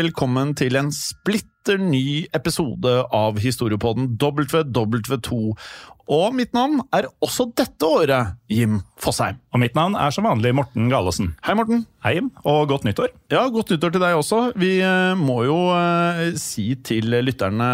Velkommen til en splitter ny episode av Historiepodden WW2. Og mitt navn er også dette året Jim Fosheim. Og mitt navn er som vanlig Morten Galesen. Hei, Morten. Hei, Jim, og godt nyttår. Ja, godt nyttår til deg også. Vi eh, må jo eh, si til lytterne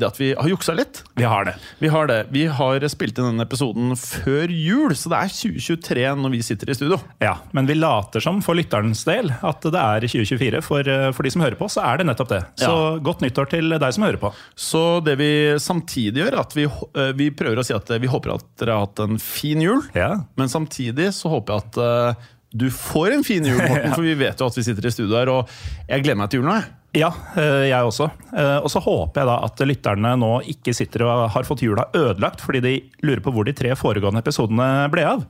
det at vi har juksa litt. Vi har det. Vi har det. Vi har spilt inn denne episoden før jul, så det er 2023 når vi sitter i studio. Ja, men vi later som for lytterens del at det er 2024. For, eh, for de som hører på, så er det nettopp det. Så Ja. godt nyttår til deg som hører på. Så det vi samtidig gjør, at vi, eh, vi prøver å si at eh, vi håper at dere har hatt en fin jul. Ja. Men samtidig så håper jeg at eh, du får en fin jul, Morten, for vi vet jo at vi sitter i studio her, og jeg gleder meg til jul nå. jeg. Ja, jeg også. Og så håper jeg da at lytterne nå ikke sitter og har fått jula ødelagt fordi de lurer på hvor de tre foregående episodene ble av.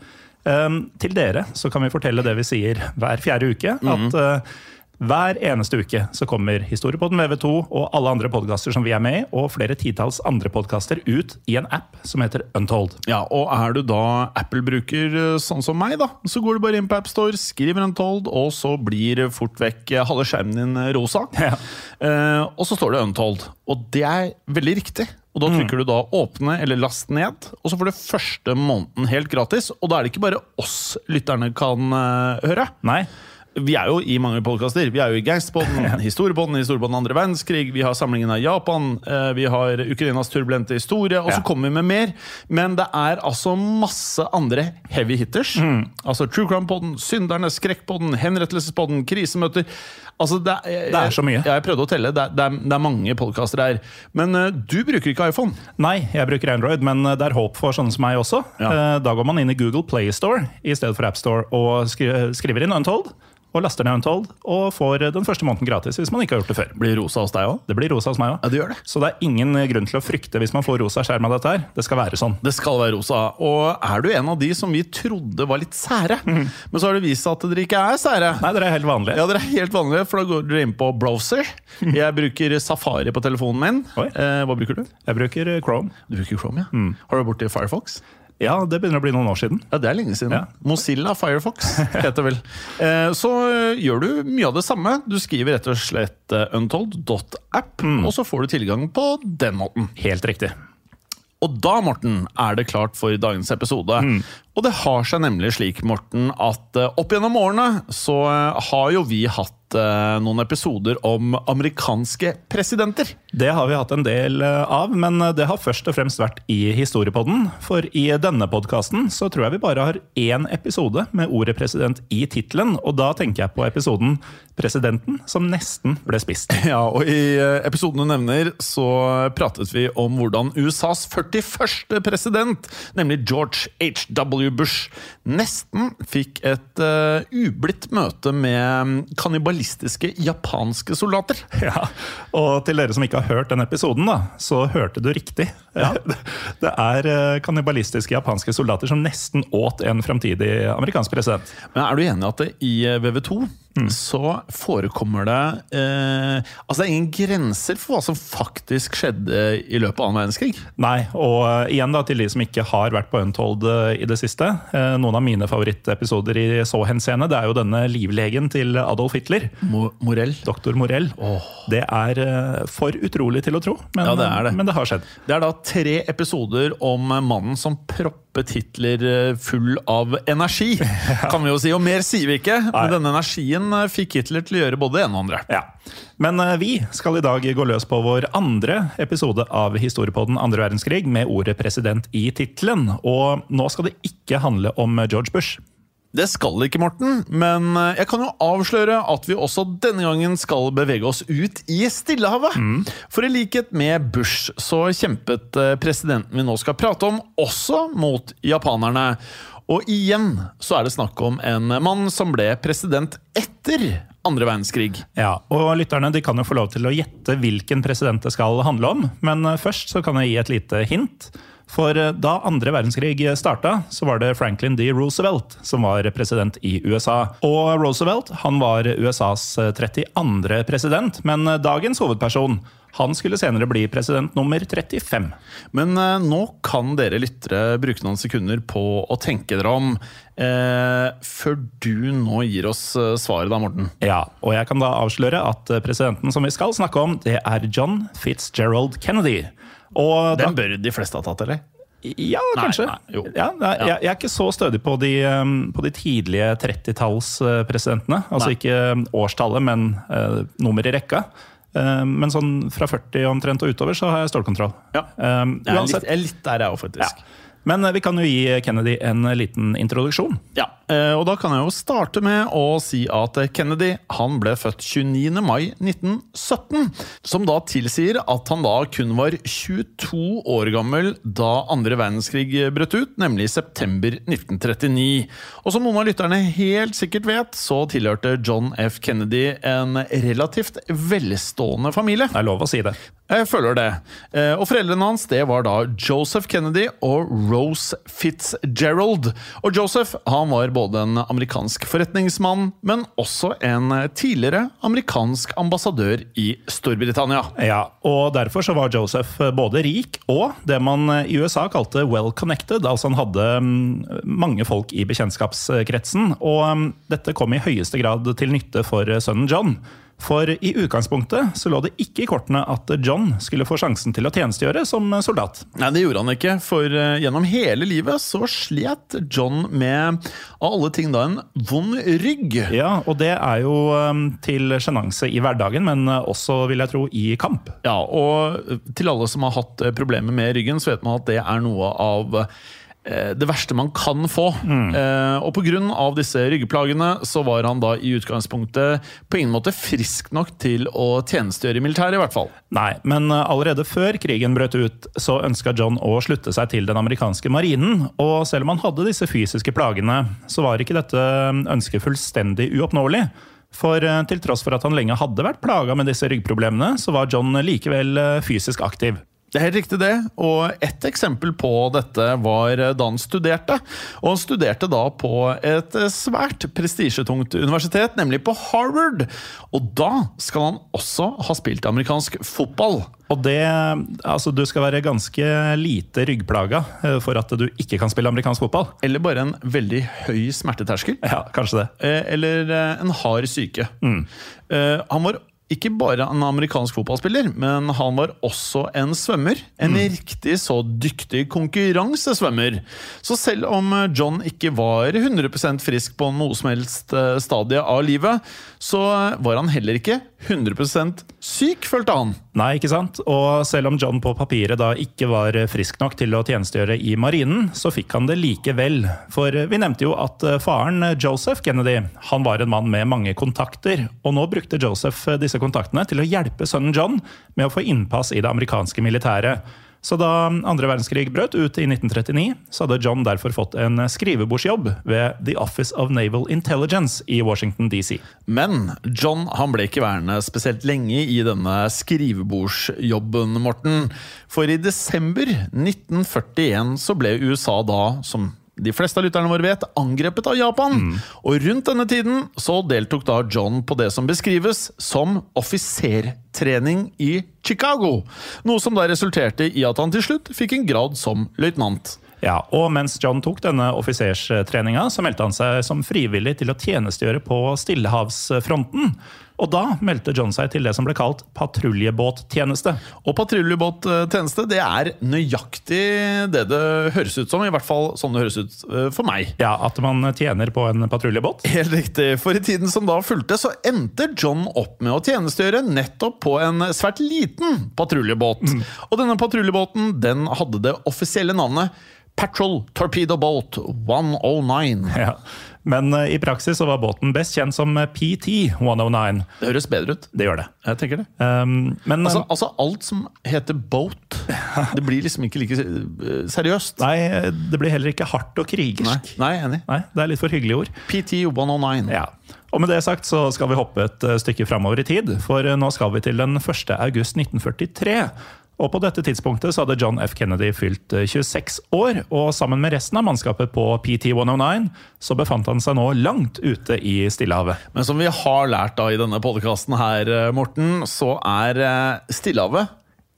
Til dere så kan vi fortelle det vi sier hver fjerde uke. At eh, hver eneste uke så kommer Historiepodden VV2 og alle andre podkaster som vi er med i, og flere titalls andre podkaster ut i en app som heter Untold. Ja, og er du da Apple-bruker eh, sånn som meg, da, så går du bare inn på AppStore, skriver Untold, og så blir fort vekk eh, halve skjermen din eh, rosa. Ja. Eh, og så står det Untold. Og det er veldig riktig. Og da trykker du da 'åpne' eller 'last ned', og så får du første måneden helt gratis. Og da er det ikke bare oss lytterne kan uh, høre. Nei? Vi er jo i mange podkaster. Vi er jo i Gangsterpodden, Historiepodden, Historiepodden andre verdenskrig, vi har samlingen av Japan, eh, vi har Ukrainas turbulente historie, og så Ja. kommer vi med mer. Men det er altså masse andre heavy hitters. Altså True Crime-podden, Synderne, Skrekkpodden, Henrettelsespodden, Krisemøter. Altså det, er, Det er så mye. Jeg, jeg prøvde å telle. Det er, det er, det er mange podkaster her. Men uh, du bruker ikke iPhone. Nei, jeg bruker Android, men det er håp for sånne som meg også. Ja. Uh, Da går man inn i Google Play Store i stedet for AppStore og skri skriver inn Untold. Og laster ned Untold, og får den første måneden gratis hvis man ikke har gjort det før. Blir rosa hos deg òg? Det blir rosa hos meg òg. Ja, det gjør det. Så det er ingen grunn til å frykte hvis man får rosa skjerm av dette her. Det skal være sånn. Det skal være rosa. Og er du en av de som vi trodde var litt sære, men så har det vist seg at dere ikke er sære? Nei, dere er helt vanlige. Ja, dere er helt vanlige, for da går dere inn på browser. Jeg bruker Safari på telefonen min. Eh, hva bruker du? Jeg bruker Chrome. Du bruker Chrome, ja. Har du borti Firefox? Ja, det begynner å bli noen år siden. Ja, det er lenge siden. Ja. Mozilla Firefox heter vel. Eh, så eh, gjør du mye av det samme. Du skriver rett og slett untold.app, mm. og så får du tilgang på den måten. Helt riktig. Og da, Morten, er det klart for dagens episode. Og det har seg nemlig slik, Morten, at eh, opp gjennom årene så eh, har jo vi hatt eh, noen episoder om amerikanske presidenter. Det har vi hatt en del eh, av, men det har først og fremst vært i Historiepodden. For i denne podkasten så tror jeg vi bare har én episode med ordet president i tittelen. Og da tenker jeg på episoden 'Presidenten som nesten ble spist'. Ja, og I eh, episoden du nevner, så pratet vi om hvordan USAs 41. president, nemlig George H.W. Bush, nesten fikk et uh, ublidt møte med mm, nazistiske japanske soldater. Ja, Og til dere som ikke har hørt den episoden, da, så hørte du riktig. Ja. Det er eh, kannibalistiske japanske soldater som nesten åt en fremtidig amerikansk president. Men er du enig at det i eh, VV2 Mm. så forekommer det eh, Altså, det er ingen grenser for hva som faktisk skjedde i løpet av annen verdenskrig. Nei, og uh, igjen da til de som ikke har vært på Untold uh, i det siste. Uh, noen av mine favorittepisoder i så henseende, det er jo denne livlegen til Adolf Hitler. Mo Morell. Doktor Morell. Oh. Det er for utrolig til å tro, men, ja, det det. men det har skjedd. Det er da tre episoder om mannen som propper Hitler full av energi, kan vi jo si. Og mer sier vi ikke. Men denne energien eh, fikk Hitler til å gjøre både det ene og andre. Ja. Men eh, vi skal i dag gå løs på vår andre episode av Historiepodden andre verdenskrig med ordet 'president' i tittelen. Og nå skal det ikke handle om George Bush. Det skal det ikke, Morten, men eh, jeg kan jo avsløre at vi også denne gangen skal bevege oss ut i Stillehavet. For i likhet med Bush så kjempet presidenten vi nå skal prate om, også mot japanerne. Og igjen så er det snakk om en mann som ble president etter andre verdenskrig. Ja, og lytterne de kan jo få lov til å gjette hvilken president det skal handle om. Men eh, først så kan jeg gi et lite hint. For eh, da andre verdenskrig starta, så var det Franklin D. Roosevelt som var president i USA. Og Roosevelt han var USAs 32. president, men eh, dagens hovedperson han skulle senere bli president nummer 35. Men eh, nå kan dere lyttere bruke noen sekunder på å tenke dere om, eh, før du nå gir oss eh, svaret da, Morten. Ja, og jeg kan da avsløre at eh, presidenten som vi skal snakke om, det er John Fitzgerald Kennedy. Og Den bør de fleste ha tatt, eller? Ja, kanskje. nei, ja, nei, Ja. Jeg, jeg er ikke så stødig på de, um, på de tidlige 30-tallspresidentene. Altså Nei. ikke um, årstallet, men uh, nummer i rekka. Uh, men sånn fra 40 omtrent og utover så har jeg stålkontroll. Ja. Um, Jeg er litt, jeg er litt der, jeg òg, Ja. Men uh, vi kan jo gi Kennedy en liten introduksjon. Ja, eh, og da kan jeg jo starte med å si at Kennedy han ble født 29. mai 1917. Som da tilsier at han da kun var 22 år gammel da andre verdenskrig brøt ut, nemlig i september 1939. Og som noen av lytterne helt sikkert vet, så tilhørte John F. Kennedy en relativt velstående familie. Det er lov å si det. Jeg føler det. Eh, Og foreldrene hans det var da Joseph Kennedy og Rose Fitzgerald. Og Joseph han var både en amerikansk forretningsmann, men også en tidligere amerikansk ambassadør i Storbritannia. Ja, og Derfor så var Joseph både rik og det man i USA kalte well connected. Altså han hadde mm, mange folk i bekjentskapskretsen. Og mm, dette kom i høyeste grad til nytte for sønnen John. For i utgangspunktet så lå det ikke i kortene at John skulle få sjansen til å tjenestegjøre som soldat. Nei, det gjorde han ikke, for eh, gjennom hele livet så slet John med, av alle ting da, en vond rygg. Ja, Og det er jo mm, til sjenanse i hverdagen, men også, vil jeg tro, i kamp. Ja, og til alle som har hatt eh, problemer med ryggen, så vet man at det er noe av eh, det verste man kan få. Eh, og pga. disse ryggplagene så var han da i utgangspunktet på ingen måte frisk nok til å tjenestegjøre i militæret, i hvert fall. Nei, men eh, allerede før krigen brøt ut, så ønska John å slutte seg til den amerikanske marinen. Og selv om han hadde disse fysiske plagene, så var ikke dette ønsket fullstendig uoppnåelig. For eh, til tross for at han lenge hadde vært plaga med disse ryggproblemene, så var John likevel eh, fysisk aktiv. Det er helt riktig det, og et eksempel på dette var da han studerte. Og han studerte da på et svært prestisjetungt universitet, nemlig på Harvard. Og da skal han også ha spilt amerikansk fotball. Og det Altså, du skal være ganske lite ryggplaga eh, for at du ikke kan spille amerikansk fotball. Eller bare en veldig høy smerteterskel. Ja, kanskje det. Eh, Eller eh, en hard syke. Mm. Han var ikke bare en amerikansk fotballspiller, men han var også en svømmer. En riktig så dyktig konkurransesvømmer. Så selv om John ikke var 100% frisk på noe som helst eh, stadie av livet, så var han heller ikke 100 syk, følte han. Nei, ikke sant? Og selv om John på papiret da ikke var frisk nok til å tjenestegjøre i marinen, så fikk han det likevel. For vi nevnte jo at eh, faren Joseph Kennedy han var en mann med mange kontakter. Og nå brukte Joseph eh, disse kontaktene til å hjelpe sønnen John med å få innpass i det amerikanske militæret. Så da andre verdenskrig brøt ut i 1939, så hadde John derfor fått en skrivebordsjobb ved The Office of Naval Intelligence i Washington DC. Men John han ble ikke værende spesielt lenge i denne skrivebordsjobben, Morten. For i desember 1941 så ble USA da, som de fleste av lytterne våre vet, angrepet av Japan. Og rundt denne tiden så deltok da John på det som beskrives som offisertrening i Chicago. Noe som da resulterte i at han til slutt fikk en grad som løytnant. Ja, og mens John tok denne offiserstreninga, så meldte han seg som frivillig til å tjenestegjøre på Stillehavsfronten. Og da meldte John seg til det som ble kalt patruljebåttjeneste. Og patruljebåttjeneste det er nøyaktig det det høres ut som. I hvert fall sånn det høres ut eh, for meg. Ja, At man tjener på en patruljebåt. Helt riktig. For i tiden som da fulgte, så endte John opp med å tjenestegjøre nettopp på en svært liten patruljebåt. Og denne patruljebåten den hadde det offisielle navnet Patrol Torpedo Boat 109. Ja. Men eh, i praksis så var båten best kjent som PT-109. Det høres bedre ut. Det gjør det. Jeg tenker det. Um, men Altså, altså alt som heter boat, det blir liksom ikke like eh, seriøst. Nei, det blir heller ikke hardt og krigersk. Nei, enig. Nei, Det er litt for hyggelige ord. PT 109. Ja. Og med det sagt så skal vi hoppe et eh, stykke framover i tid, for eh, nå skal vi til den 1. august 1943. Og på dette tidspunktet så hadde John F. Kennedy fylt eh, 26 år, og sammen med resten av mannskapet på PT-109 så befant han seg nå langt ute i Stillehavet. Men som vi har lært da i denne podkasten her, eh, Morten, så er eh, Stillehavet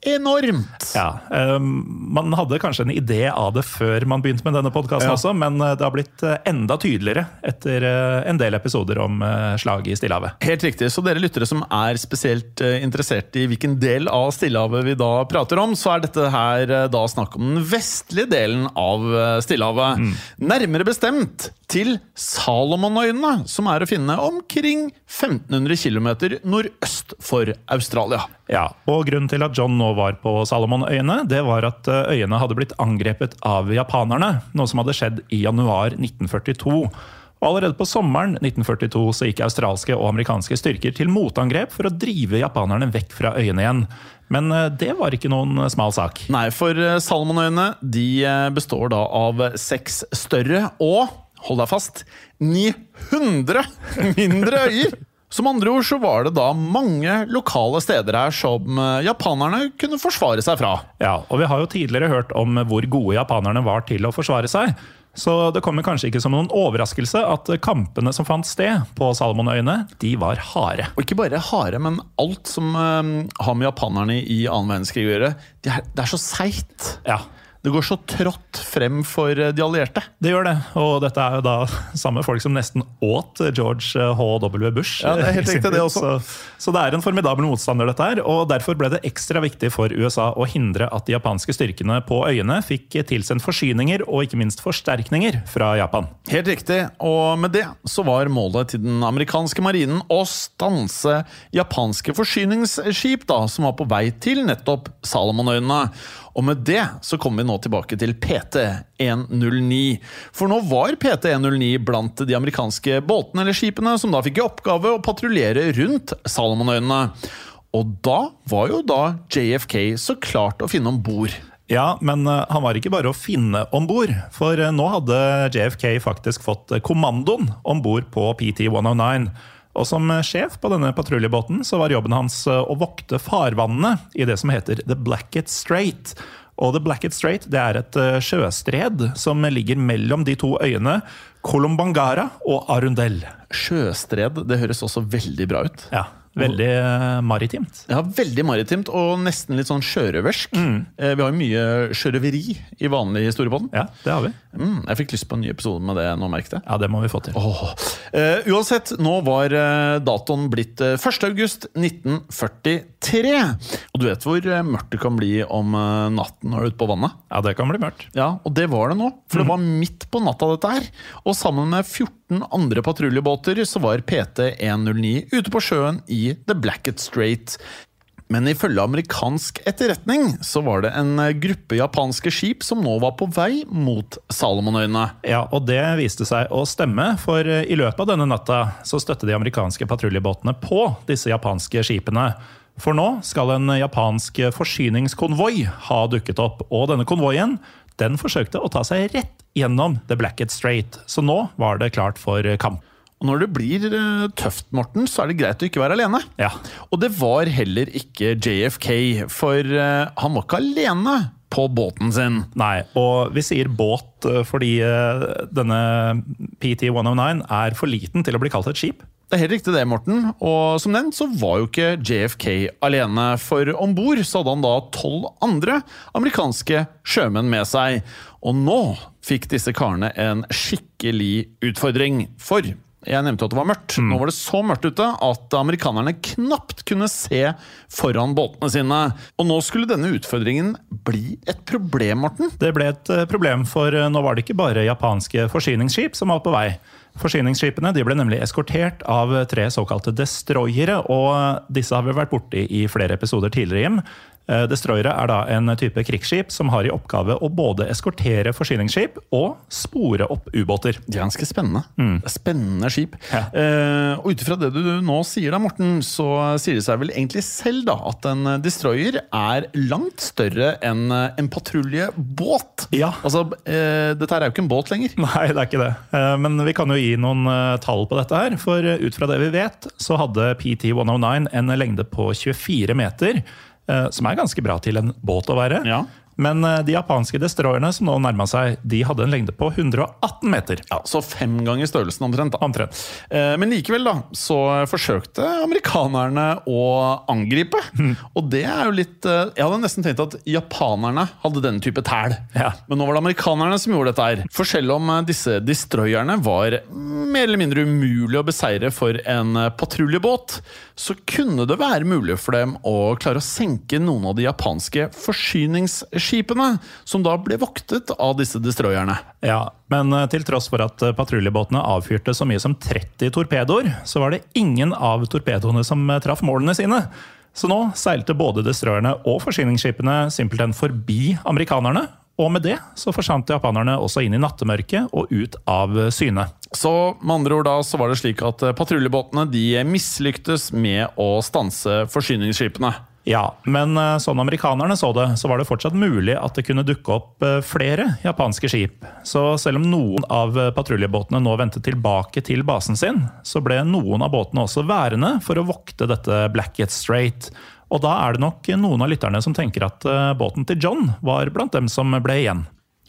enormt! Ja, um, Man hadde kanskje en idé av det før man begynte med denne podkasten Ja. også, men eh, det har blitt eh, enda tydeligere etter en del episoder om slaget i Stillehavet. Helt riktig. Så dere lyttere som er spesielt interessert i hvilken del av Stillehavet vi da prater om, så er dette her da snakk om den vestlige delen av Stillehavet. Stillehavet. Nærmere bestemt til Salomonøyene, som er å finne omkring 1500 km nordøst for Australia. Ja, og Grunnen til at John nå var på Salomonøyene, det var at eh, øyene hadde blitt angrepet av japanerne. Noe som hadde skjedd i januar 1942. Og Allerede på sommeren 1942 så gikk australske og amerikanske styrker til motangrep for å drive japanerne vekk fra øyene igjen. Men eh, det var ikke noen smal sak. Nei, for eh, Salomonøyene de eh, består da av seks større og, hold deg fast, 900 mindre øyer. Som andre ord så var det da mange lokale steder her som eh, japanerne kunne forsvare seg fra. Ja, og vi har jo tidligere hørt om hvor gode japanerne var til å forsvare seg. Så det kommer kanskje ikke som noen overraskelse at kampene som fant sted på Salomonøyene, de var harde. Og ikke bare harde, men alt som eh, har med japanerne i annen verdenskrig å gjøre, det er, det er så seigt. Ja, Det går så trått frem for eh, de allierte. Det gjør det, og dette er jo da samme folk som nesten åt George H.W. Bush. Ja, det er helt riktig, det også. Så, så det er en formidabel motstander, dette her. Og derfor ble det ekstra viktig for USA å hindre at de japanske styrkene på øyene fikk tilsendt forsyninger og ikke minst forsterkninger fra Japan. Helt riktig, og med det så var målet til den amerikanske marinen å stanse japanske forsyningsskip da, som var på vei til nettopp Salomonøyene. Og med det så kommer vi nå tilbake til PT109. For nå var PT109 blant de amerikanske båtene eller skipene som da fikk i oppgave å patruljere rundt Salomonøyene. Og da var jo da JFK så klart å finne om bord. Ja, men eh, han var ikke bare å finne om bord. For eh, nå hadde JFK faktisk fått eh, kommandoen om bord på PT-109. Og som sjef på denne patruljebåten så var jobben hans å vokte farvannene i det som heter The Blackett Strait. Og The Blackett Strait det er et sjøstred som ligger mellom de to øyene Colombangara og Arundel. Sjøstred, det høres også veldig bra ut. Ja, Veldig eh, maritimt. Ja, veldig maritimt, og nesten litt sånn sjørøversk. Mm. Eh, Vi har jo mye sjørøveri i vanlig historiepodden. Ja, det har vi. Mm, jeg fikk lyst på en ny episode med det nå, merket jeg. Ja, det må vi få til. Oh. Uh, uansett, nå var datoen blitt eh, 1. august 1943. Og du vet hvor eh, mørkt det kan bli om eh, natten når du er ute på vannet? Ja, det kan bli mørkt. Ja, og det var det nå. For det var midt på natta, dette her. Og sammen med 14 andre patruljebåter så var PT-109 ute på sjøen i The Blackett Strait. Men ifølge amerikansk etterretning så var det en eh, gruppe japanske skip som nå var på vei mot Salomonøyene. Ja, og det viste seg å stemme, for i løpet av denne natta så støtte de amerikanske patruljebåtene på disse japanske skipene. For nå skal en japansk forsyningskonvoi ha dukket opp, og denne konvoien den forsøkte å ta seg rett gjennom The Blackett Straight, så nå var det klart for kamp. Og når det blir eh, tøft, Morten, så er det greit å ikke være alene. Ja. Og det var heller ikke JFK, for eh, han var ikke alene på båten sin. Nei, og vi sier båt eh, fordi denne PT-109 er for liten til å bli kalt et skip. Det er helt riktig det, Morten. Og som nevnt så var jo ikke JFK alene, for om bord hadde han da tolv andre amerikanske sjømenn med seg. Og nå fikk disse karene en skikkelig utfordring. For jeg nevnte at det var mørkt. Nå var det så mørkt ute at amerikanerne knapt kunne se foran båtene sine. Og nå skulle denne utfordringen bli et problem, Morten. Det ble et eh, problem, for eh, nå var det ikke bare japanske forsyningsskip som var på vei. Forsyningsskipene de ble nemlig eskortert av tre såkalte destroyere, og disse har vi vært borti i flere episoder tidligere. Jim. Eh, Destroyere er da en type krigsskip som har i oppgave å både eskortere forsyningsskip og spore opp ubåter. Det er ganske spennende. Er Spennende skip. Ja. Eh, og ut ifra det du nå sier, da, Morten, så sier det seg vel egentlig selv da, at en destroyer er langt større enn en patruljebåt. Ja. Altså, eh, dette er jo ikke en båt lenger. Nei, det er ikke det. Eh, Men vi kan jo gi noen eh, tall på dette her. For eh, ut fra det vi vet, så hadde PT-109 en lengde på 24 meter. eh, Som er ganske bra til en båt å være. Ja. Men eh, de japanske destroyerne som nå nærma seg, de hadde en lengde på 118 meter. Ja, Så fem ganger størrelsen omtrent. da. Omtrent. Eh, Men likevel da, så forsøkte amerikanerne å angripe. Og det er jo litt eh, Jeg hadde nesten tenkt at japanerne hadde denne type tæl. Ja. Men nå var det amerikanerne som gjorde dette her. For selv om disse destroyerne var mer eller mindre umulig å beseire for en patruljebåt, så kunne det være mulig for dem å klare å senke noen av de japanske forsyningsskipene, som da ble voktet av disse destroyerne. Ja, Men eh, til tross for at eh, patruljebåtene avfyrte så mye som 30 torpedoer, så var det ingen av torpedoene som eh, traff målene sine. Så nå seilte både destroyerne og forsyningsskipene simpelthen forbi amerikanerne. Og med det så forsvant japanerne også inn i nattemørket og ut av syne. Så med andre ord da, så var det slik at patruljebåtene de mislyktes med å stanse forsyningsskipene. Ja, men sånn amerikanerne så det, så var det fortsatt mulig at det kunne dukke opp eh, flere japanske skip. Så selv om noen av eh, patruljebåtene nå vendte tilbake til basen sin, så ble noen av båtene også værende for å vokte dette Blackett Strait. Og da er det nok noen av lytterne som tenker at båten til John var blant dem som ble igjen.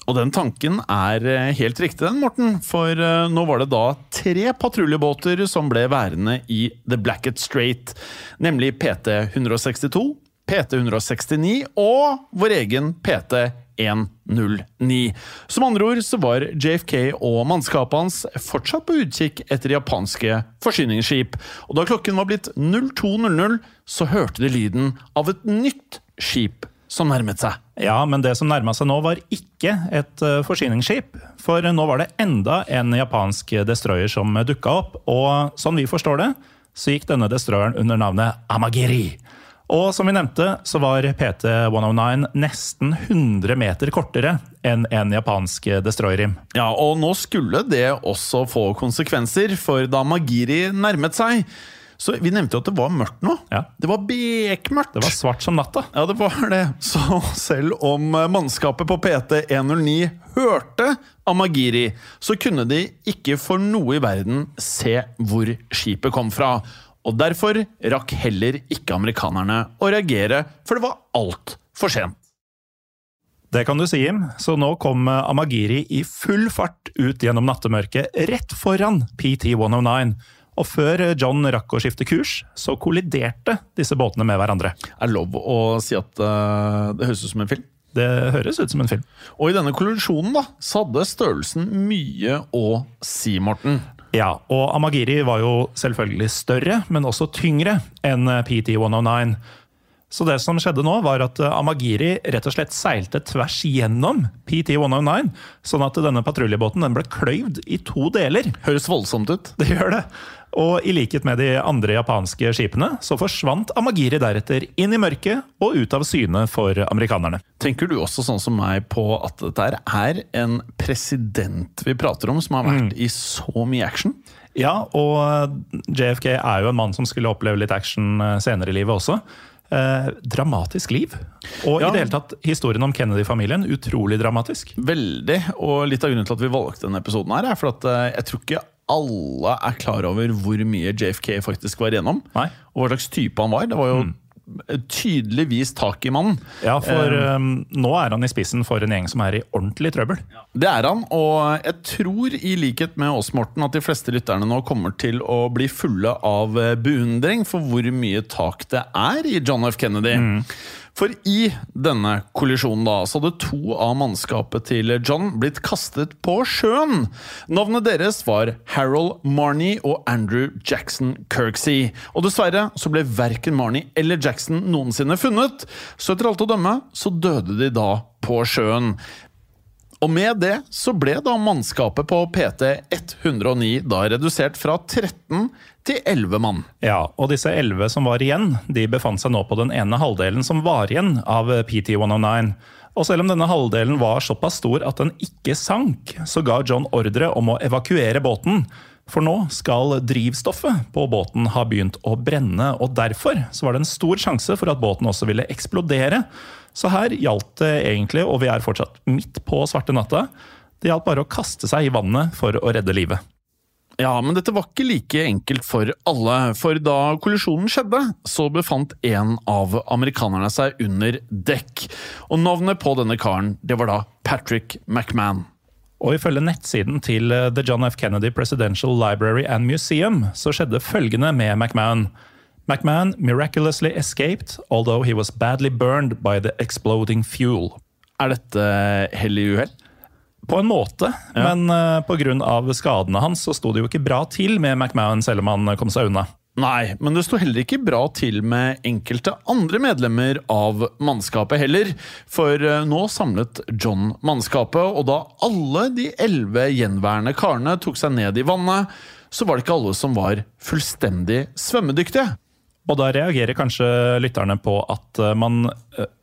Og den tanken er eh, helt riktig, den, Morten. For eh, nå var det da tre patruljebåter som ble værende i The Blackett Strait. Nemlig PT-162, PT-169 og vår egen PT-109. Som andre ord så var JFK og mannskapet hans fortsatt på utkikk etter japanske forsyningsskip. Og da klokken var blitt 02.00, så hørte de lyden av et nytt skip som nærmet seg. Ja, men det som nærma seg nå, var ikke et eh, forsyningsskip. For nå var det enda en japansk destroyer som dukka opp. Og sånn vi forstår det, så gikk denne destroyeren under navnet Amagiri. Og som vi nevnte, så var PT-109 nesten 100 meter kortere enn en japansk destroyer-rim. Ja, og nå skulle det også få konsekvenser, for da Magiri nærmet seg Så Vi nevnte jo at det var mørkt nå. Ja. Det var bekmørkt. Det var svart som natta. Ja, det var det. Så selv om mannskapet på PT109 hørte Amagiri, så kunne de ikke for noe i verden se hvor skipet kom fra. Og derfor rakk heller ikke amerikanerne å reagere, for det var altfor sent. Det kan du si, Jim. Så nå kom Amagiri i full fart ut gjennom nattemørket rett foran PT109. Og før John rakk å skifte kurs, så kolliderte disse båtene med hverandre. Er lov å si at uh, det høres ut som en film? Det høres ut som en film. Og i denne kollisjonen da, så hadde størrelsen mye å si, Morten. Ja, og Amagiri var jo selvfølgelig større, men også tyngre enn PT109. Så det som skjedde nå, var at Amagiri rett og slett seilte tvers gjennom PT109, sånn at denne patruljebåten den ble kløyvd i to deler. Høres voldsomt ut. Det gjør det. Og i likhet med de andre japanske skipene, så forsvant Amagiri deretter inn i mørket og ut av syne for amerikanerne. Tenker du også sånn som meg på at dette er en president vi prater om, som har vært mm. i så mye action? Ja, og JFK er jo en mann som skulle oppleve litt action eh, senere i livet også. Eh, dramatisk liv. Og ja. i det hele tatt, historien om Kennedy-familien, utrolig dramatisk. Veldig. Og litt av grunnen til at vi valgte denne episoden, her er for at eh, jeg tror ikke alle er klar over hvor mye JFK faktisk var igjennom. Nei. Og hva slags type han var. Det var jo mm. Tydeligvis tak i mannen. Ja, for um, nå er han i spissen for en gjeng som er i ordentlig trøbbel. Det er han, og jeg tror i likhet med oss, Morten, at de fleste lytterne nå kommer til å bli fulle av eh, beundring for hvor mye tak det er i John F. Kennedy. Mm. For i denne kollisjonen da, så hadde to av mannskapet til John blitt kastet på sjøen. Navnet deres var Harold Marnie og Andrew Jackson Kirksey. Og dessverre så ble verken Marnie eller Jackson noensinne funnet, så etter alt å dømme så døde de da på sjøen. Og med det så ble da mannskapet på PT 109 da redusert fra 13 til 11 mann. Ja, og disse 11 som var igjen, de befant seg nå på den ene halvdelen som var igjen av PT 109. Og selv om denne halvdelen var såpass stor at den ikke sank, så ga John ordre om å evakuere båten. For nå skal drivstoffet på båten ha begynt å brenne, og derfor var det en stor sjanse for at båten også ville eksplodere. Så her gjaldt det egentlig, og vi er fortsatt midt på svarte natta, det gjaldt bare å kaste seg i vannet for å redde livet. Ja, men dette var ikke like enkelt for alle, for da kollisjonen skjedde, så befant en av amerikanerne seg under dekk. Og navnet på denne karen, det var da Patrick McMahon. Og ifølge nettsiden til eh, The John F. Kennedy Presidential Library and Museum så skjedde følgende med McMahon. McMahon miraculously escaped, although he was badly burned by the exploding fuel. Er dette hell i uhell? På en måte, ja. men uh, pga. skadene hans så sto det jo ikke bra til med McMahon, selv om han kom seg unna. Nei, men det sto heller ikke bra til med enkelte andre medlemmer av mannskapet heller. For uh, nå samlet John mannskapet, og da alle de elleve gjenværende karene tok seg ned i vannet, så var det ikke alle som var fullstendig svømmedyktige. Og da reagerer kanskje lytterne på at eh, man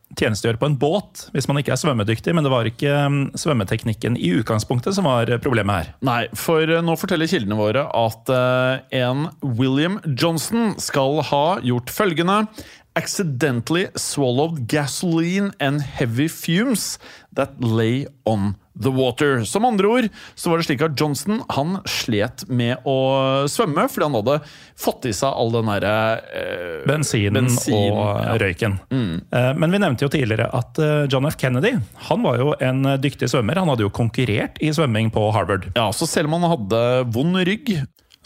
eh, tjenestegjør på en båt hvis man ikke er svømmedyktig, men det var ikke mm, svømmeteknikken i utgangspunktet som var problemet her. Nei, for eh, nå forteller kildene våre at en William Johnson skal ha gjort følgende accidentally swallowed gasoline and heavy fumes that lay on the water. Som andre ord så var det slik at Johnson han slet med å svømme fordi han hadde fått i seg all den derre eh, Bensinen bensin, og ja. røyken. Mm. Eh, men vi nevnte jo tidligere at eh, John F. Kennedy han var jo en dyktig svømmer. Han hadde jo konkurrert i svømming på Harvard. Ja, så selv om han hadde vond rygg,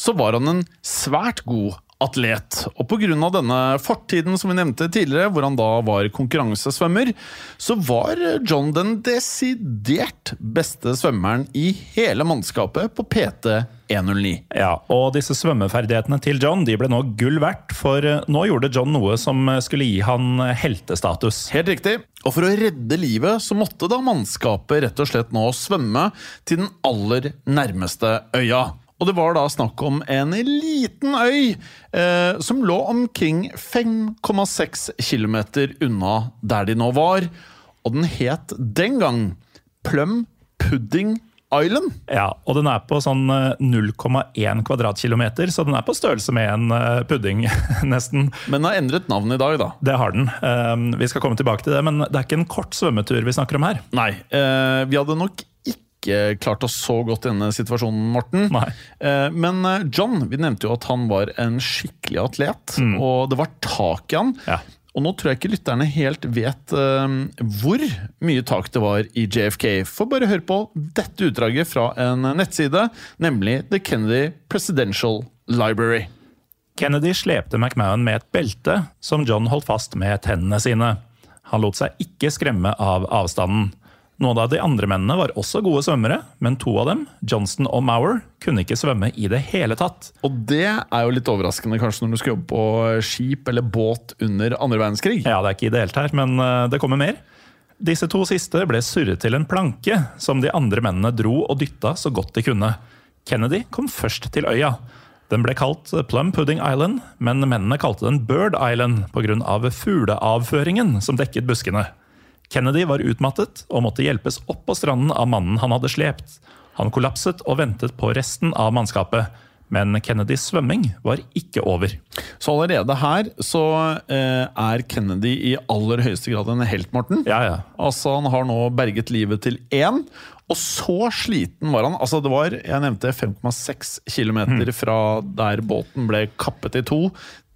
så var han en svært god atlet. Og pga. denne fortiden som vi nevnte tidligere, hvor han da var konkurransesvømmer, så var John den desidert beste svømmeren i hele mannskapet på PT 109. Ja, og disse svømmeferdighetene til John de ble nå gull verdt, for nå gjorde John noe som skulle gi han heltestatus. Helt riktig. Og for å redde livet så måtte da mannskapet rett og slett nå svømme til den aller nærmeste øya. Og det var da snakk om en liten øy eh, som lå omkring 5,6 km unna der de nå var. Og den het den gang Plum Pudding Island. Ja, og den er på sånn eh, 0,1 kvadratkilometer, så den er på størrelse med en eh, pudding, nesten. Men har endret navn i dag, da. Det har den. Eh, Vi skal komme tilbake til det, men det er ikke en kort svømmetur vi snakker om her. Nei, eh, vi hadde nok ikke klart oss så godt i denne situasjonen, Morten. Nei. Eh, men eh, John, vi nevnte jo at han var en skikkelig atlet, og det var tak i han. Ja. Og nå tror jeg ikke lytterne helt vet eh, hvor mye tak det var i JFK. For bare hør på dette utdraget fra en nettside, nemlig The Kennedy Presidential Library. Kennedy slepte McMahon med et belte som John holdt fast med tennene sine. Han lot seg ikke skremme av avstanden. Noen av de andre mennene var også gode svømmere, men to av dem, Johnston og Maurer, kunne ikke svømme i det hele tatt. Og det er jo litt overraskende kanskje når du skal jobbe på skip eller båt under andre verdenskrig. Ja, det er ikke ideelt her, men eh, det kommer mer. Disse to siste ble surret til en planke, som de andre mennene dro og dytta så godt de kunne. Kennedy kom først til øya. Den ble kalt Plum Pudding Island, men mennene kalte den Bird Island pga. fugleavføringen som dekket buskene. Kennedy var utmattet og måtte hjelpes opp på stranden av mannen han hadde slept. Han kollapset og ventet på resten av mannskapet. Men Kennedys svømming var ikke over. Så allerede her så eh, er Kennedy i aller høyeste grad en helt, Morten. Ja, ja. Altså, Han har nå berget livet til én. Og så sliten var han. Altså, det var, Jeg nevnte 5,6 km fra der båten ble kappet i to,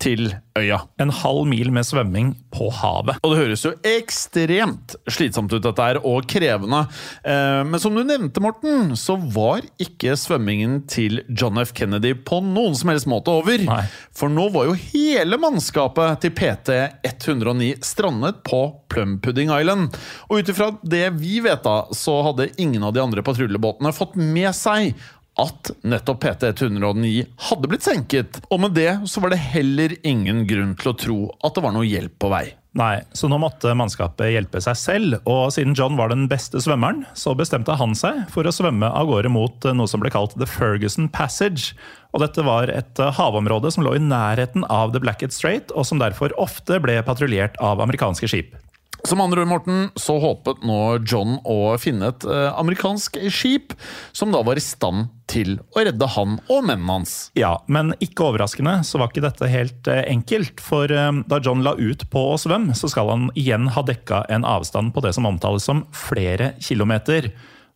til øya. En halv mil med svømming på havet. Og det høres jo ekstremt slitsomt ut, dette her, og krevende. Eh, Men som du nevnte, Morten, så var ikke svømmingen til John F. Kennedy på noen som helst måte over. Nei. For nå var jo hele mannskapet til PT 109 strandet på Plum Pudding Island. Og ut ifra det vi vet, da, så hadde ingen av de andre patruljebåtene fått med seg at nettopp PT-109 hadde blitt senket. Og med det så var det heller ingen grunn til å tro at det var noe hjelp på vei. Nei, så nå måtte mannskapet hjelpe seg selv, og siden John var den beste svømmeren, så bestemte han seg for å svømme av gårde mot noe som ble kalt The Ferguson Passage. Og dette var et eh, havområde som lå i nærheten av The Blackett Strait, og som derfor ofte ble patruljert av amerikanske skip. Som andre ord, Morten, så håpet nå John å finne et eh, amerikansk skip som da var i stand til å redde han og mennene hans. Ja, men ikke overraskende så var ikke dette helt eh, enkelt. For eh, da John la ut på å svømme, så skal han igjen ha dekka en avstand på det som omtales som flere kilometer.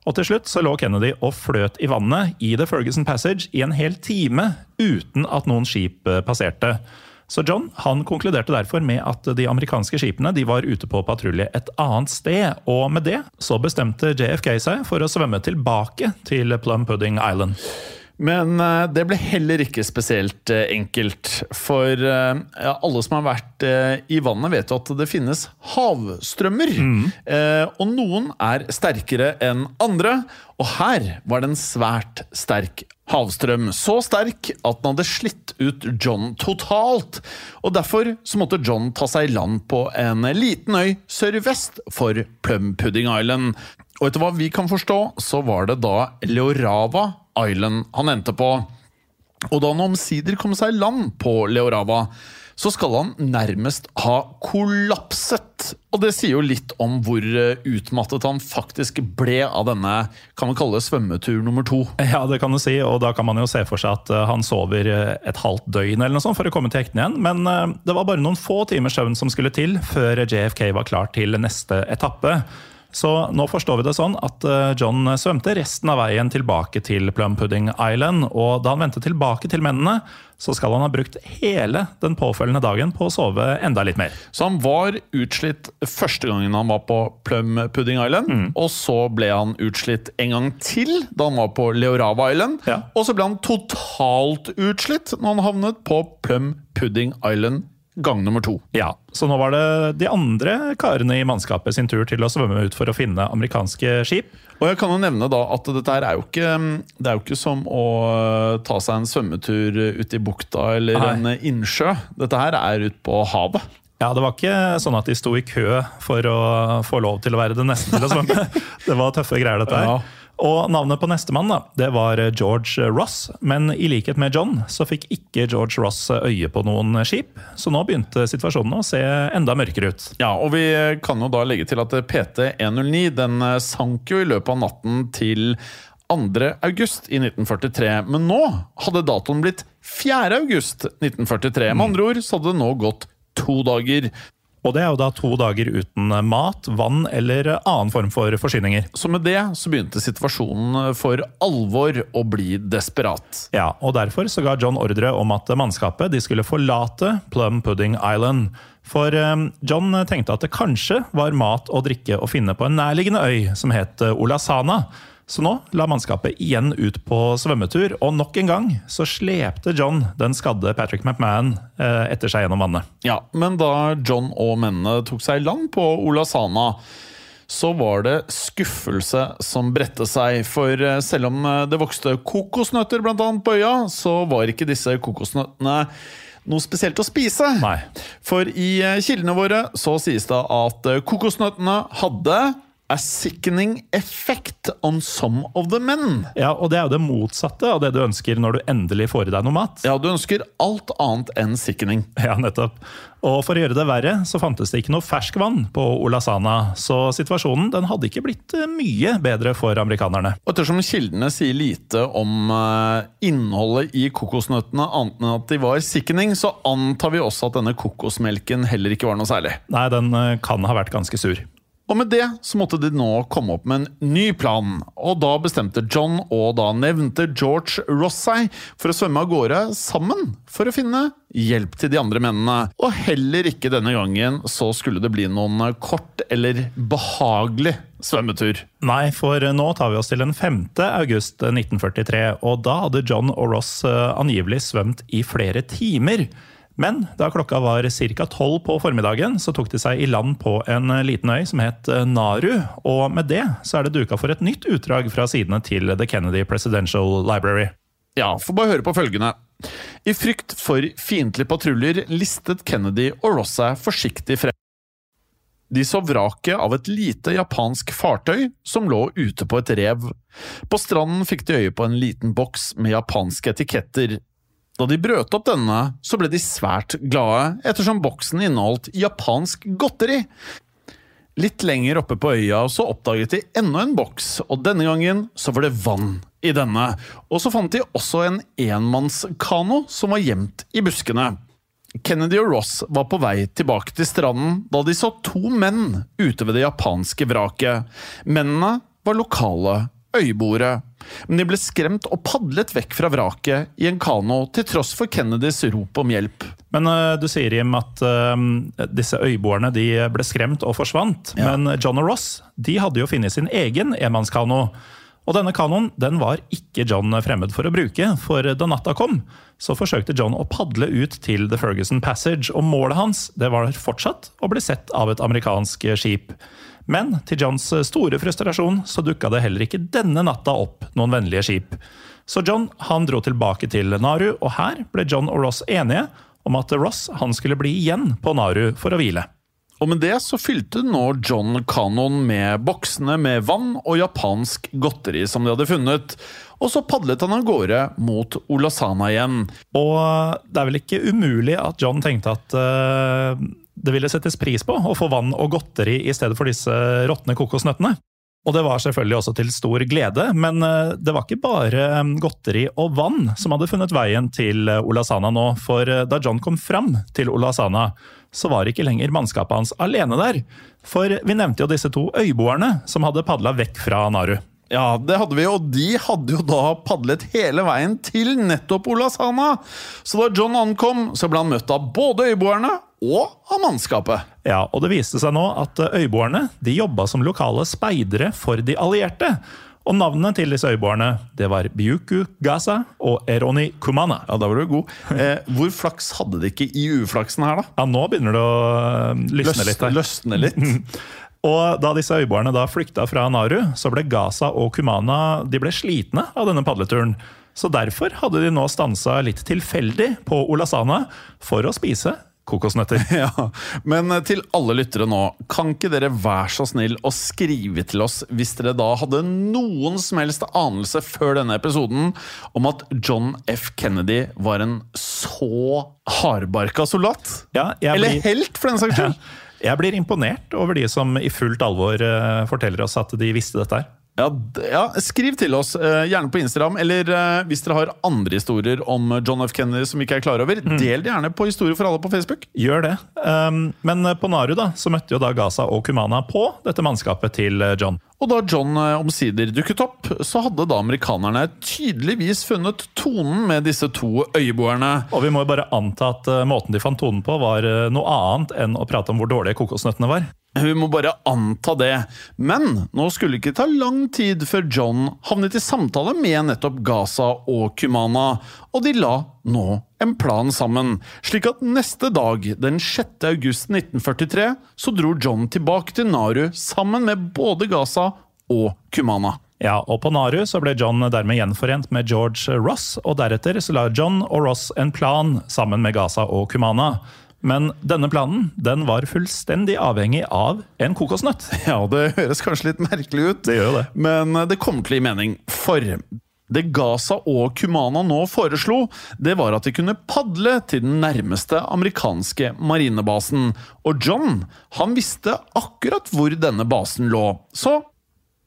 Og til slutt så lå Kennedy og fløt i vannet i The Ferguson Passage i en hel time uten at noen skip passerte. Så John han konkluderte derfor med at de amerikanske skipene de var ute på patrulje et annet sted, og med det så bestemte JFK seg for å svømme tilbake til Plum Pudding Island. Men eh, det ble heller ikke spesielt eh, enkelt. For eh, ja, alle som har vært i vannet, vet jo at det finnes havstrømmer. Mm. og noen er sterkere enn andre. Og her var det en svært sterk havstrøm. Så sterk at den hadde slitt ut John totalt. Og derfor så måtte John ta seg i land på en liten øy sørvest for Plum Pudding Island. Og etter hva vi kan forstå, så var det da Leorava Island han endte på. Og da han omsider kom seg i land på Leorava, så skal han nærmest ha kollapset. Og det sier jo litt om hvor eh, utmattet han faktisk ble av denne kan man kalle det svømmetur nummer to. Ja, det kan du si, og da kan man jo se for seg at eh, han sover eh, et halvt døgn eller noe sånt for å komme til hektene igjen. Men det var bare noen få timers søvn som skulle til før JFK var klar til neste etappe. Så nå forstår vi det sånn at eh, John svømte resten av veien tilbake til Plum Pudding Island, og da han vendte tilbake til mennene, så skal han ha brukt hele den påfølgende dagen på å sove enda litt mer. Så han var utslitt første gangen han var på Plum Pudding Island. Og så ble han utslitt en gang til da han var på Leorava Island. Ja. Og så ble han totalt utslitt når han havnet på Plum Pudding Island gang nummer to. Ja, Så nå var det de andre karene i mannskapet sin tur til å svømme ut for å finne amerikanske skip. Og jeg kan jo nevne da at dette her er jo ikke, det er jo ikke som å ta seg en svømmetur ute i bukta eller Nei. en innsjø. Dette her er ute på havet. Ja, Det var ikke sånn at de sto i kø for å få lov til å være den neste til å svømme. Det var tøffe greier, dette her. Ja. Og navnet på nestemann da, det var George Ross, men i likhet med John så fikk ikke George Ross øye på noen skip, så nå begynte situasjonen å se enda mørkere ut. Ja, og vi kan jo da legge til at PT109 den sank jo i løpet av natten til 2. august i 1943, men nå hadde datoen blitt 4. august 1943. Med andre ord så hadde det nå gått to dager. Og det er jo da to dager uten mat, vann eller annen form for forsyninger. Så med det så begynte situasjonen for alvor å bli desperat. Ja, og derfor så ga John ordre om at mannskapet de skulle forlate Plum Pudding Island. For eh, John tenkte at det kanskje var mat og drikke å finne på en nærliggende øy som het Olasana. Så nå la mannskapet igjen ut på svømmetur, og nok en gang så slepte John den skadde Patrick McMahon eh, etter seg gjennom vannet. Ja, Men da John og mennene tok seg i land på Olasana, så var det skuffelse som bredte seg. For eh, selv om eh, det vokste kokosnøtter blant annet på øya, så var ikke disse kokosnøttene noe spesielt å spise. Nei. For i kildene våre så sies det at kokosnøttene hadde A sickening effect on some of the men. Ja, og det er jo det motsatte av det du ønsker når du endelig får i deg noe mat. Ja, du ønsker alt annet enn sickening. Ja, nettopp. Og for å gjøre det verre, så fantes det ikke noe ferskvann på Olasana, så situasjonen den hadde ikke blitt eh, mye bedre for amerikanerne. Og ettersom kildene sier lite om uh, innholdet i kokosnøttene, annet enn at de var sickening, så antar vi også at denne kokosmelken heller ikke var noe særlig. Nei, den uh, kan ha vært ganske sur. Og med det så måtte de nå komme opp med en ny plan. Og da bestemte John og da nevnte George Ross seg for å svømme av gårde sammen for å finne hjelp til de andre mennene. Og heller ikke denne gangen så skulle det bli noen kort eller behagelig svømmetur. Nei, for nå tar vi oss til den 5. august 1943, og da hadde John og Ross eh, angivelig svømt i flere timer. Men da klokka var ca. tolv på formiddagen, så tok de seg i land på en liten øy som het eh, Naru. Og med det så er det duka for et nytt utdrag fra sidene til The Kennedy Presidential Library. Ja, få bare høre på følgende. I frykt for fiendtlige patruljer listet Kennedy og Ross seg forsiktig frem. De så vraket av et lite japansk fartøy som lå ute på et rev. På stranden fikk de øye på en liten boks med japanske etiketter, da de brøt opp denne, så ble de svært glade, ettersom boksen inneholdt japansk godteri. Litt lenger oppe på øya så oppdaget de enda en boks, og denne gangen så var det vann i denne. Og så fant de også en enmannskano som var gjemt i buskene. Kennedy og Ross var på vei tilbake til stranden da de så to menn ute ved det japanske vraket. Mennene var lokale øyboere. Men de ble skremt og padlet vekk fra vraket i en kano, til tross for Kennedys rop om hjelp. Men uh, du sier, Jim, at uh, disse øyboerne de ble skremt og forsvant. Ja. Men John og Ross de hadde jo funnet sin egen enmannskano. Og denne kanoen den var ikke John fremmed for å bruke, for da natta kom, så forsøkte John å padle ut til The Ferguson Passage, og målet hans det var fortsatt å bli sett av et amerikansk skip. Men til Johns store frustrasjon så dukka det heller ikke denne natta opp noen vennlige skip. Så John han dro tilbake til Naru, og her ble John og Ross enige om at Ross han skulle bli igjen på Naru for å hvile. Og med det så fylte nå John kanoen med boksene med vann og japansk godteri som de hadde funnet. Og så padlet han av gårde mot Olasana igjen. Og det er vel ikke umulig at John tenkte at uh, det ville settes pris på å få vann og godteri i stedet for disse råtne kokosnøttene. Og det var selvfølgelig også til stor glede, men eh, det var ikke bare eh, godteri og vann som hadde funnet veien til eh, Olasana nå, for da John kom fram til Olasana, så var ikke lenger mannskapet hans alene der. For vi nevnte jo disse to øyboerne som hadde padla vekk fra Naru. Ja, det hadde vi, og de hadde jo da padlet hele veien til nettopp Olasana. Så da John ankom, så ble han møtt av både øyboerne og av mannskapet. Ja, og det viste seg nå at øyboerne de jobba som lokale speidere for de allierte. Og navnene til disse øyboerne det var Biuku Gaza og Eroni Kumana. Ja, da var du god. Eh, hvor flaks hadde de ikke i uflaksen her, da? Ja, Nå begynner det å løsne lysne litt. Her. Løsne litt. Og Da disse øyboerne da flykta fra Naru, så ble Gaza og Kumana de ble slitne av denne padleturen. Så Derfor hadde de nå stansa litt tilfeldig på Olasana for å spise kokosnøtter. Ja, Men eh, til alle lyttere nå, kan ikke dere være så snill å skrive til oss hvis dere da hadde noen som helst anelse før denne episoden om at John F. Kennedy var en så hardbarka soldat? Ja, Eller blir- helt, for den saks Ja. Jeg blir imponert over de som i fullt alvor eh, forteller oss at de visste dette her. Ja, ja, Skriv til oss, eh, gjerne på Instagram, eller eh, hvis dere har andre historier om John F. Kennedy som vi ikke er klar over, Mm. del det gjerne på Historie for alle på Facebook. Gjør det. Um, men på Naru da, så møtte jo da Gaza og Kumana på dette mannskapet til eh, John. Og da John eh, omsider dukket opp, så hadde da amerikanerne tydeligvis funnet tonen med disse to øyeboerne. Og vi må jo bare anta at eh, måten de fant tonen på, var eh, noe annet enn å prate om hvor dårlige kokosnøttene var. Vi må bare anta det. Men nå skulle det ikke ta lang tid før John havnet i samtale med nettopp Gaza og Kumana, og de la nå en plan sammen. Slik at neste dag, den 6. august 1943, så dro John tilbake til Naru sammen med både Gaza og Kumana. Ja, og på Naru så ble John dermed gjenforent med George Ross, og deretter så la John og Ross en plan sammen med Gaza og Kumana. Men denne planen den var fullstendig avhengig av en kokosnøtt. Ja, det høres kanskje litt merkelig ut, Det gjør det. men det kom til å gi mening. For det Gaza og Kumana nå foreslo, det var at de kunne padle til den nærmeste amerikanske marinebasen. Og John, han visste akkurat hvor denne basen lå. Så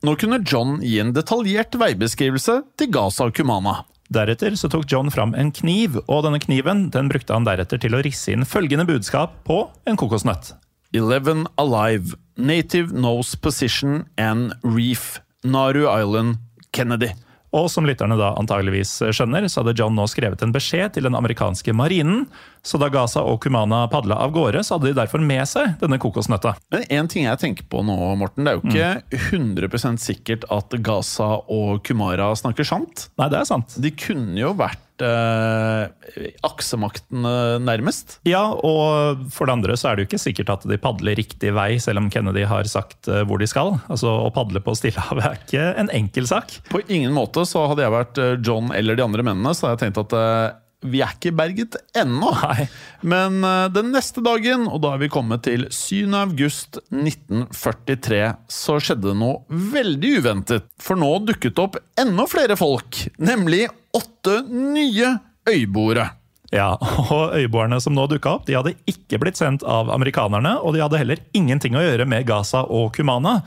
nå kunne John gi en detaljert veibeskrivelse til Gaza og Kumana. Deretter så tok John fram en kniv, og denne kniven den brukte han deretter til å risse inn følgende budskap på en kokosnøtt. Eleven alive. Native nose position and reef. Naru Island, Kennedy. Og som lytterne da antageligvis skjønner, så hadde John nå skrevet en beskjed til den amerikanske marinen, så da Gaza og Kumana padla av gårde, så hadde de derfor med seg denne kokosnøtta. Men en ting jeg tenker på nå, Morten, det er jo ikke 100 sikkert at Gaza og Kumara snakker sant. Nei, det er sant. De kunne jo vært eh, aksemaktene nærmest. Ja, og for det andre så er det jo ikke sikkert at de padler riktig vei, selv om Kennedy har sagt eh, hvor de skal. Altså, Å padle på Stillehavet er ikke en enkel sak. På ingen måte så hadde jeg vært eh, John eller de andre mennene, så hadde jeg tenkt at eh, vi er ikke berget ennå. Nei. Men eh, den neste dagen, og da er vi kommet til 7. august 1943, så skjedde det noe veldig uventet. For nå dukket opp enda flere folk, nemlig åtte nye øyboere. Ja, og Øyboerne som nå dukka opp, de hadde ikke blitt sendt av amerikanerne, og de hadde heller ingenting å gjøre med Gaza og Kumana.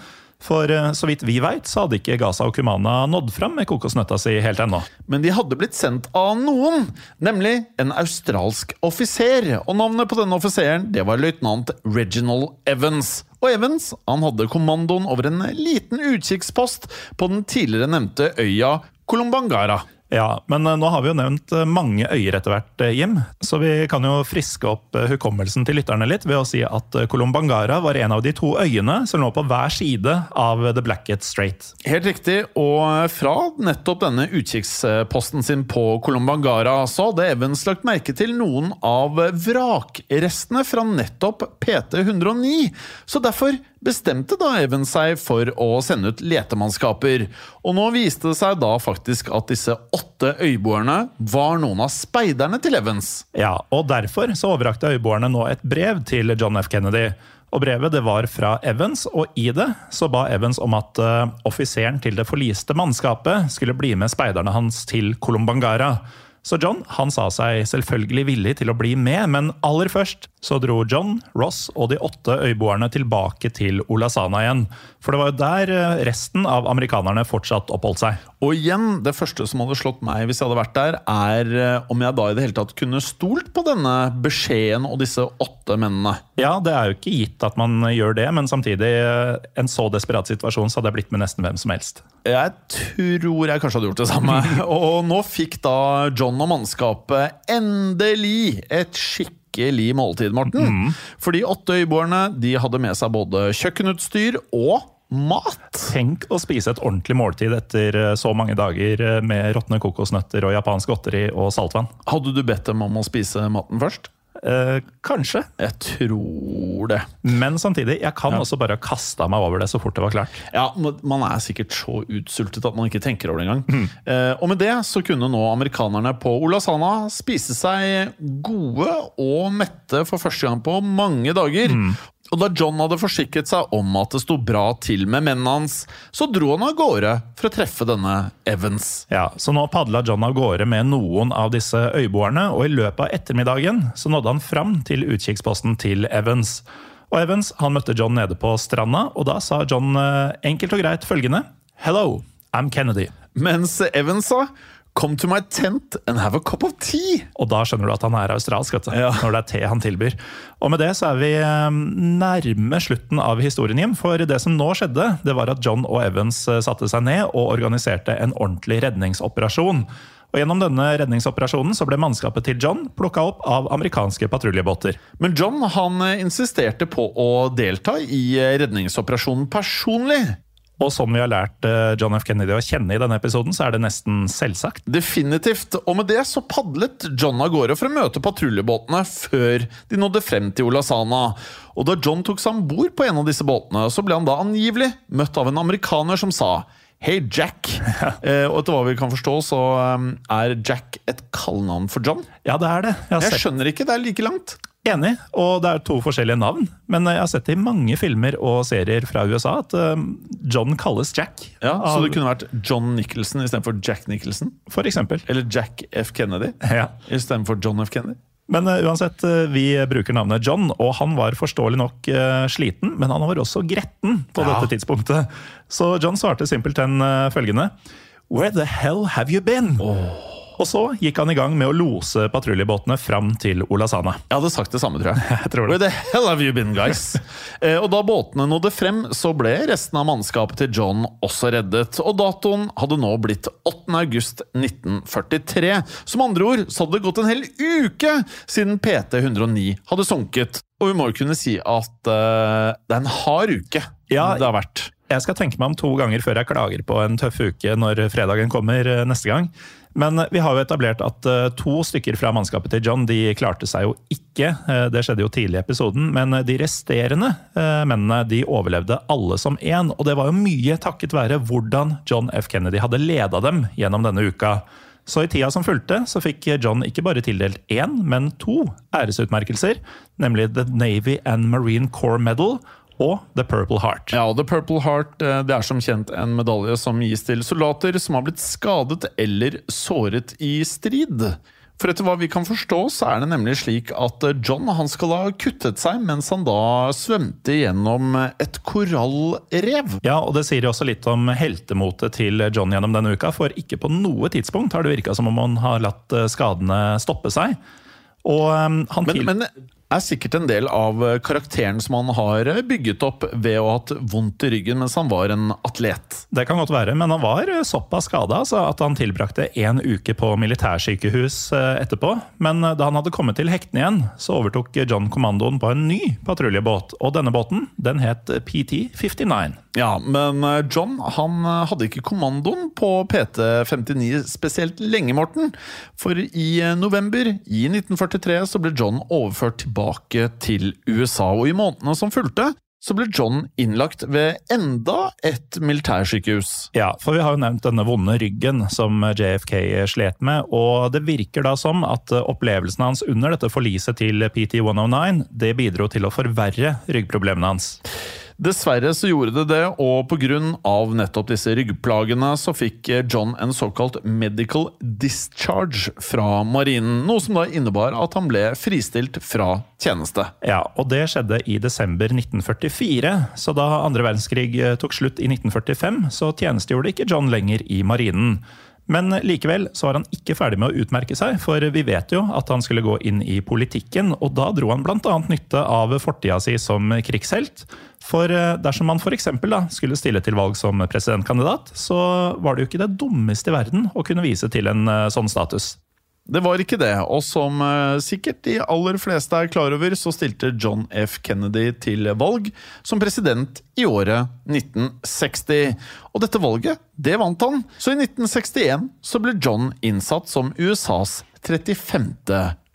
For eh, så vidt vi veit, så hadde ikke Gaza og Kumana nådd fram med kokosnøtta si helt ennå. Men de hadde blitt sendt av noen, nemlig en australsk offiser. Og navnet på denne offiseren det var løytnant Reginald Evans. Og Evans han hadde kommandoen over en liten utkikkspost på den tidligere nevnte øya Kolumbangara. Ja, Men eh, nå har vi jo nevnt eh, mange øyer etter hvert, eh, Jim. Så vi kan jo friske opp hukommelsen til lytterne litt ved å si at Kolumbangara var en av de to øyene som lå på hver side av The Blackett Strait. Helt riktig, og fra nettopp denne utkikksposten sin på Kolumbangara, så hadde Evans lagt merke til noen av vrakrestene fra nettopp PT-109. Så derfor bestemte da Evans seg for å sende ut letemannskaper. Og nå viste det seg da faktisk at disse åtte øyboerne var noen av speiderne til Evans. Ja, og Derfor så overrakte øyboerne nå et brev til John F. Kennedy. Og Brevet det var fra Evans, og i det så ba Evans om at uh, offiseren til det forliste mannskapet skulle bli med speiderne hans til Kolumbangara. Så John han sa seg selvfølgelig villig til å bli med, men aller først så dro John, Ross og de åtte øyboerne tilbake til Olasana igjen. For det var jo der eh, resten av amerikanerne fortsatt oppholdt seg. Og igjen, det første som hadde slått meg hvis jeg hadde vært der, er eh, om jeg da i det hele tatt kunne stolt på denne beskjeden og disse åtte mennene. Ja, det er jo ikke gitt at man gjør det, men samtidig, eh, en så desperat situasjon, så hadde jeg blitt med nesten hvem som helst. Jeg tror jeg kanskje hadde gjort det samme. Og nå fikk da John og mannskapet endelig et skikkelig måltid, Morten. For de åtte øyboerne de hadde med seg både kjøkkenutstyr og mat. Tenk å spise et ordentlig måltid etter eh, så mange dager eh, med råtne kokosnøtter og japansk godteri og saltvann. Hadde du bedt dem om å spise maten først? Eh, kanskje. Jeg tror det. Men samtidig, jeg kan også bare ha kasta meg over det så fort det var klart. Ja, Man er sikkert så utsultet at man ikke tenker over det engang. Eh, og med det så kunne nå amerikanerne på Olasana spise seg gode og mette for første gang på mange dager. Og da John hadde forsikret seg om at det sto bra til med mennene hans, så dro han av gårde for å treffe denne Evans. Ja, Så nå padla John av gårde med noen av disse øyboerne, og i løpet av ettermiddagen så nådde han fram til utkikksposten til Evans. Og Evans han møtte John nede på stranda, og da sa John eh, enkelt og greit følgende Hello, I'm Kennedy. Mens Evans sa Come to my tent and have a cup of tea. Og da skjønner du at han er australsk, vet du. Ja. Når det er te han tilbyr. Og med det så er vi eh, nærme slutten av historien, Jim. For det som nå skjedde, det var at John og Evans eh, satte seg ned og organiserte en ordentlig redningsoperasjon. Og Gjennom denne redningsoperasjonen så ble mannskapet til John plukka opp av amerikanske patruljebåter. Men John han eh, insisterte på å delta i eh, redningsoperasjonen personlig. Og som vi har lært eh, John F. Kennedy å kjenne i denne episoden, så er det nesten selvsagt. Definitivt. Og med det så padlet John av gårde for å møte patruljebåtene før de nådde frem til Olasana. Og da John tok seg om bord på en av disse båtene, så ble han da angivelig møtt av en amerikaner som sa Hei, Jack. eh, og etter hva vi kan forstå, så um, er Jack et kallenavn for John. Ja, det er det. Jeg Jeg skjønner ikke, det er like langt. Enig, og det er to forskjellige navn. Men jeg har sett i mange filmer og serier fra USA at eh, John kalles Jack. Ja, Så det kunne vært John Nicholson istedenfor Jack Nicholson? For eksempel. Eller Jack F. Kennedy Ja. istedenfor John F. Kennedy? Men eh, uansett, eh, vi bruker navnet John, og han var forståelig nok eh, sliten, men han var også gretten på Ja. dette tidspunktet. Så John svarte simpelthen følgende Where the hell have you been? Og så gikk han i gang med å lose patruljebåtene fram til Olasana. Jeg hadde sagt det samme, tror jeg. Jeg tror det. Where the hell have you been, guys? eh, og da båtene nådde frem, så ble resten av mannskapet til John også reddet. Og datoen hadde nå blitt 8. august 1943. Som andre ord så hadde det gått en hel uke siden PT109 hadde sunket. Og vi må jo kunne si at eh, det er en hard uke Ja, det har vært. Jeg skal tenke meg om to ganger før jeg klager på en tøff uke når fredagen kommer eh, neste gang. Men vi har jo etablert at eh, to stykker fra mannskapet til John de klarte seg jo ikke. Eh, Det skjedde jo tidlig i episoden. Men de resterende eh, mennene de overlevde alle som én. Og det var jo mye takket være hvordan John F. Kennedy hadde leda dem gjennom denne uka. Så i tida som fulgte, så fikk John ikke bare tildelt én, men to æresutmerkelser. Nemlig The Navy and Marine Corps Medal og The Purple Heart. Ja, The Purple Heart eh, det er som kjent en medalje som gis til soldater som har blitt skadet eller såret i strid. For etter hva vi kan forstå, så er det nemlig slik at eh, John han skal ha kuttet seg mens han da svømte gjennom et korallrev. Ja, og det sier jo også litt om heltemotet til John gjennom denne uka, for ikke på noe tidspunkt har det virka som om han har latt eh, skadene stoppe seg. Og um, han Men, men er sikkert en del av eh, karakteren som han har eh, bygget opp ved å ha hatt vondt i ryggen mens han var en atlet. Det kan godt være, men han var eh, såpass skada altså, at han tilbrakte én uke på militærsykehus eh, etterpå. Men da han hadde kommet til hektene igjen, så overtok John kommandoen på en ny patruljebåt. Og denne båten den het PT-59. Ja, men John han hadde ikke kommandoen på PT59 spesielt lenge, Morten. For i november i 1943 så ble John overført tilbake til USA, og i månedene som fulgte, så ble John innlagt ved enda et militærsykehus. Ja, for vi har jo nevnt denne vonde ryggen som JFK slet med, og det virker da som at opplevelsen hans under dette forliset til PT-109 det bidro til å forverre ryggproblemene hans. Dessverre så gjorde det det, og pga. nettopp disse ryggplagene så fikk John en såkalt medical discharge fra marinen. Noe som da innebar at han ble fristilt fra tjeneste. Ja, og det skjedde i desember 1944, så da andre verdenskrig eh, tok slutt i 1945, så tjenestegjorde ikke John lenger i marinen. Men likevel så var han ikke ferdig med å utmerke seg, for vi vet jo at han skulle gå inn i politikken, og da dro han bl.a. nytte av fortida si som krigshelt. For eh, dersom man f.eks. skulle stille til valg som presidentkandidat, så var det jo ikke det dummeste i verden å kunne vise til en eh, sånn status. Det var ikke det, og som eh, sikkert de aller fleste er klar over, så stilte John F. Kennedy til valg som president i året 1960. Og dette valget, det vant han, så i 1961 så ble John innsatt som USAs 35.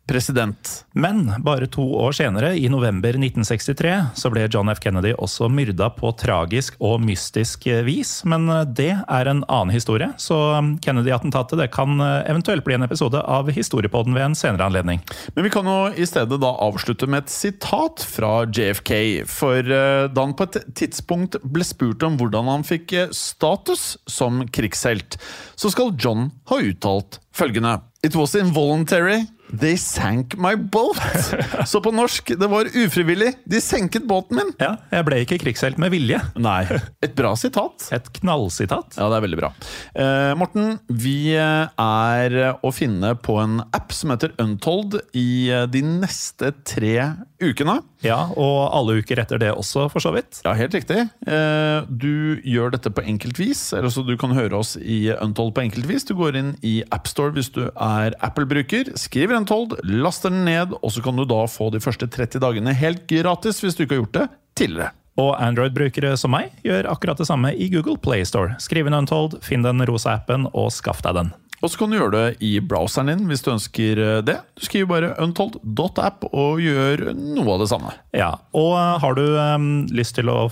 president. Men bare to år senere, i november 1963, så ble John F. Kennedy også myrda på tragisk og mystisk vis. Men det er en annen historie, så Kennedy-attentatet det kan eventuelt bli en episode av Historiepodden ved en senere anledning. Men vi kan jo i stedet da avslutte med et sitat fra JFK. For eh, da han på et tidspunkt ble spurt om hvordan han fikk eh, status som krigshelt, så skal John ha uttalt følgende It was involuntary. They sank my boat. Så på norsk, det var ufrivillig. De senket båten min. Ja, jeg ble ikke krigshelt med vilje. Nei. Et bra sitat. Et knallsitat. Ja, det er veldig bra. Eh, Morten, vi er å finne på en app som heter Untold i eh, de neste tre ukene. Ja, og alle uker etter det også, for så vidt. Ja, helt riktig. Eh, du gjør dette på enkelt vis, eller så du kan høre oss i Untold på enkelt vis. Du går inn i AppStore hvis du er Apple-bruker, skriver Untold, laster den ned, og så kan du da få de første 30 dagene helt gratis hvis du ikke har gjort det tidligere. Og Android-brukere som meg gjør akkurat det samme i Google Play Store. Skriv inn Untold, finn den rosa appen og skaff deg den. Og så kan du gjøre det i browseren din hvis du ønsker det. Du skriver bare untold.app og gjør noe av det samme. Ja, og har du um, lyst til å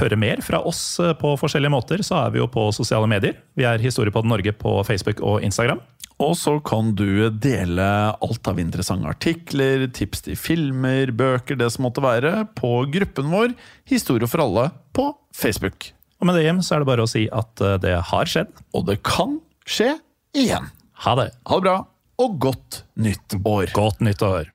høre mer fra oss eh, på forskjellige måter, så er vi jo på sosiale medier. Vi er Historiepodden Norge på Facebook og Instagram. Og så kan du dele alt av interessante artikler, tips til filmer, bøker, det som måtte være, på gruppen vår Historie for alle på Facebook. Og med det hjem så er det bare å si at eh, det har skjedd. Og det kan skje igjen. Ha det. Ha det bra, og godt nytt år. Godt nytt år.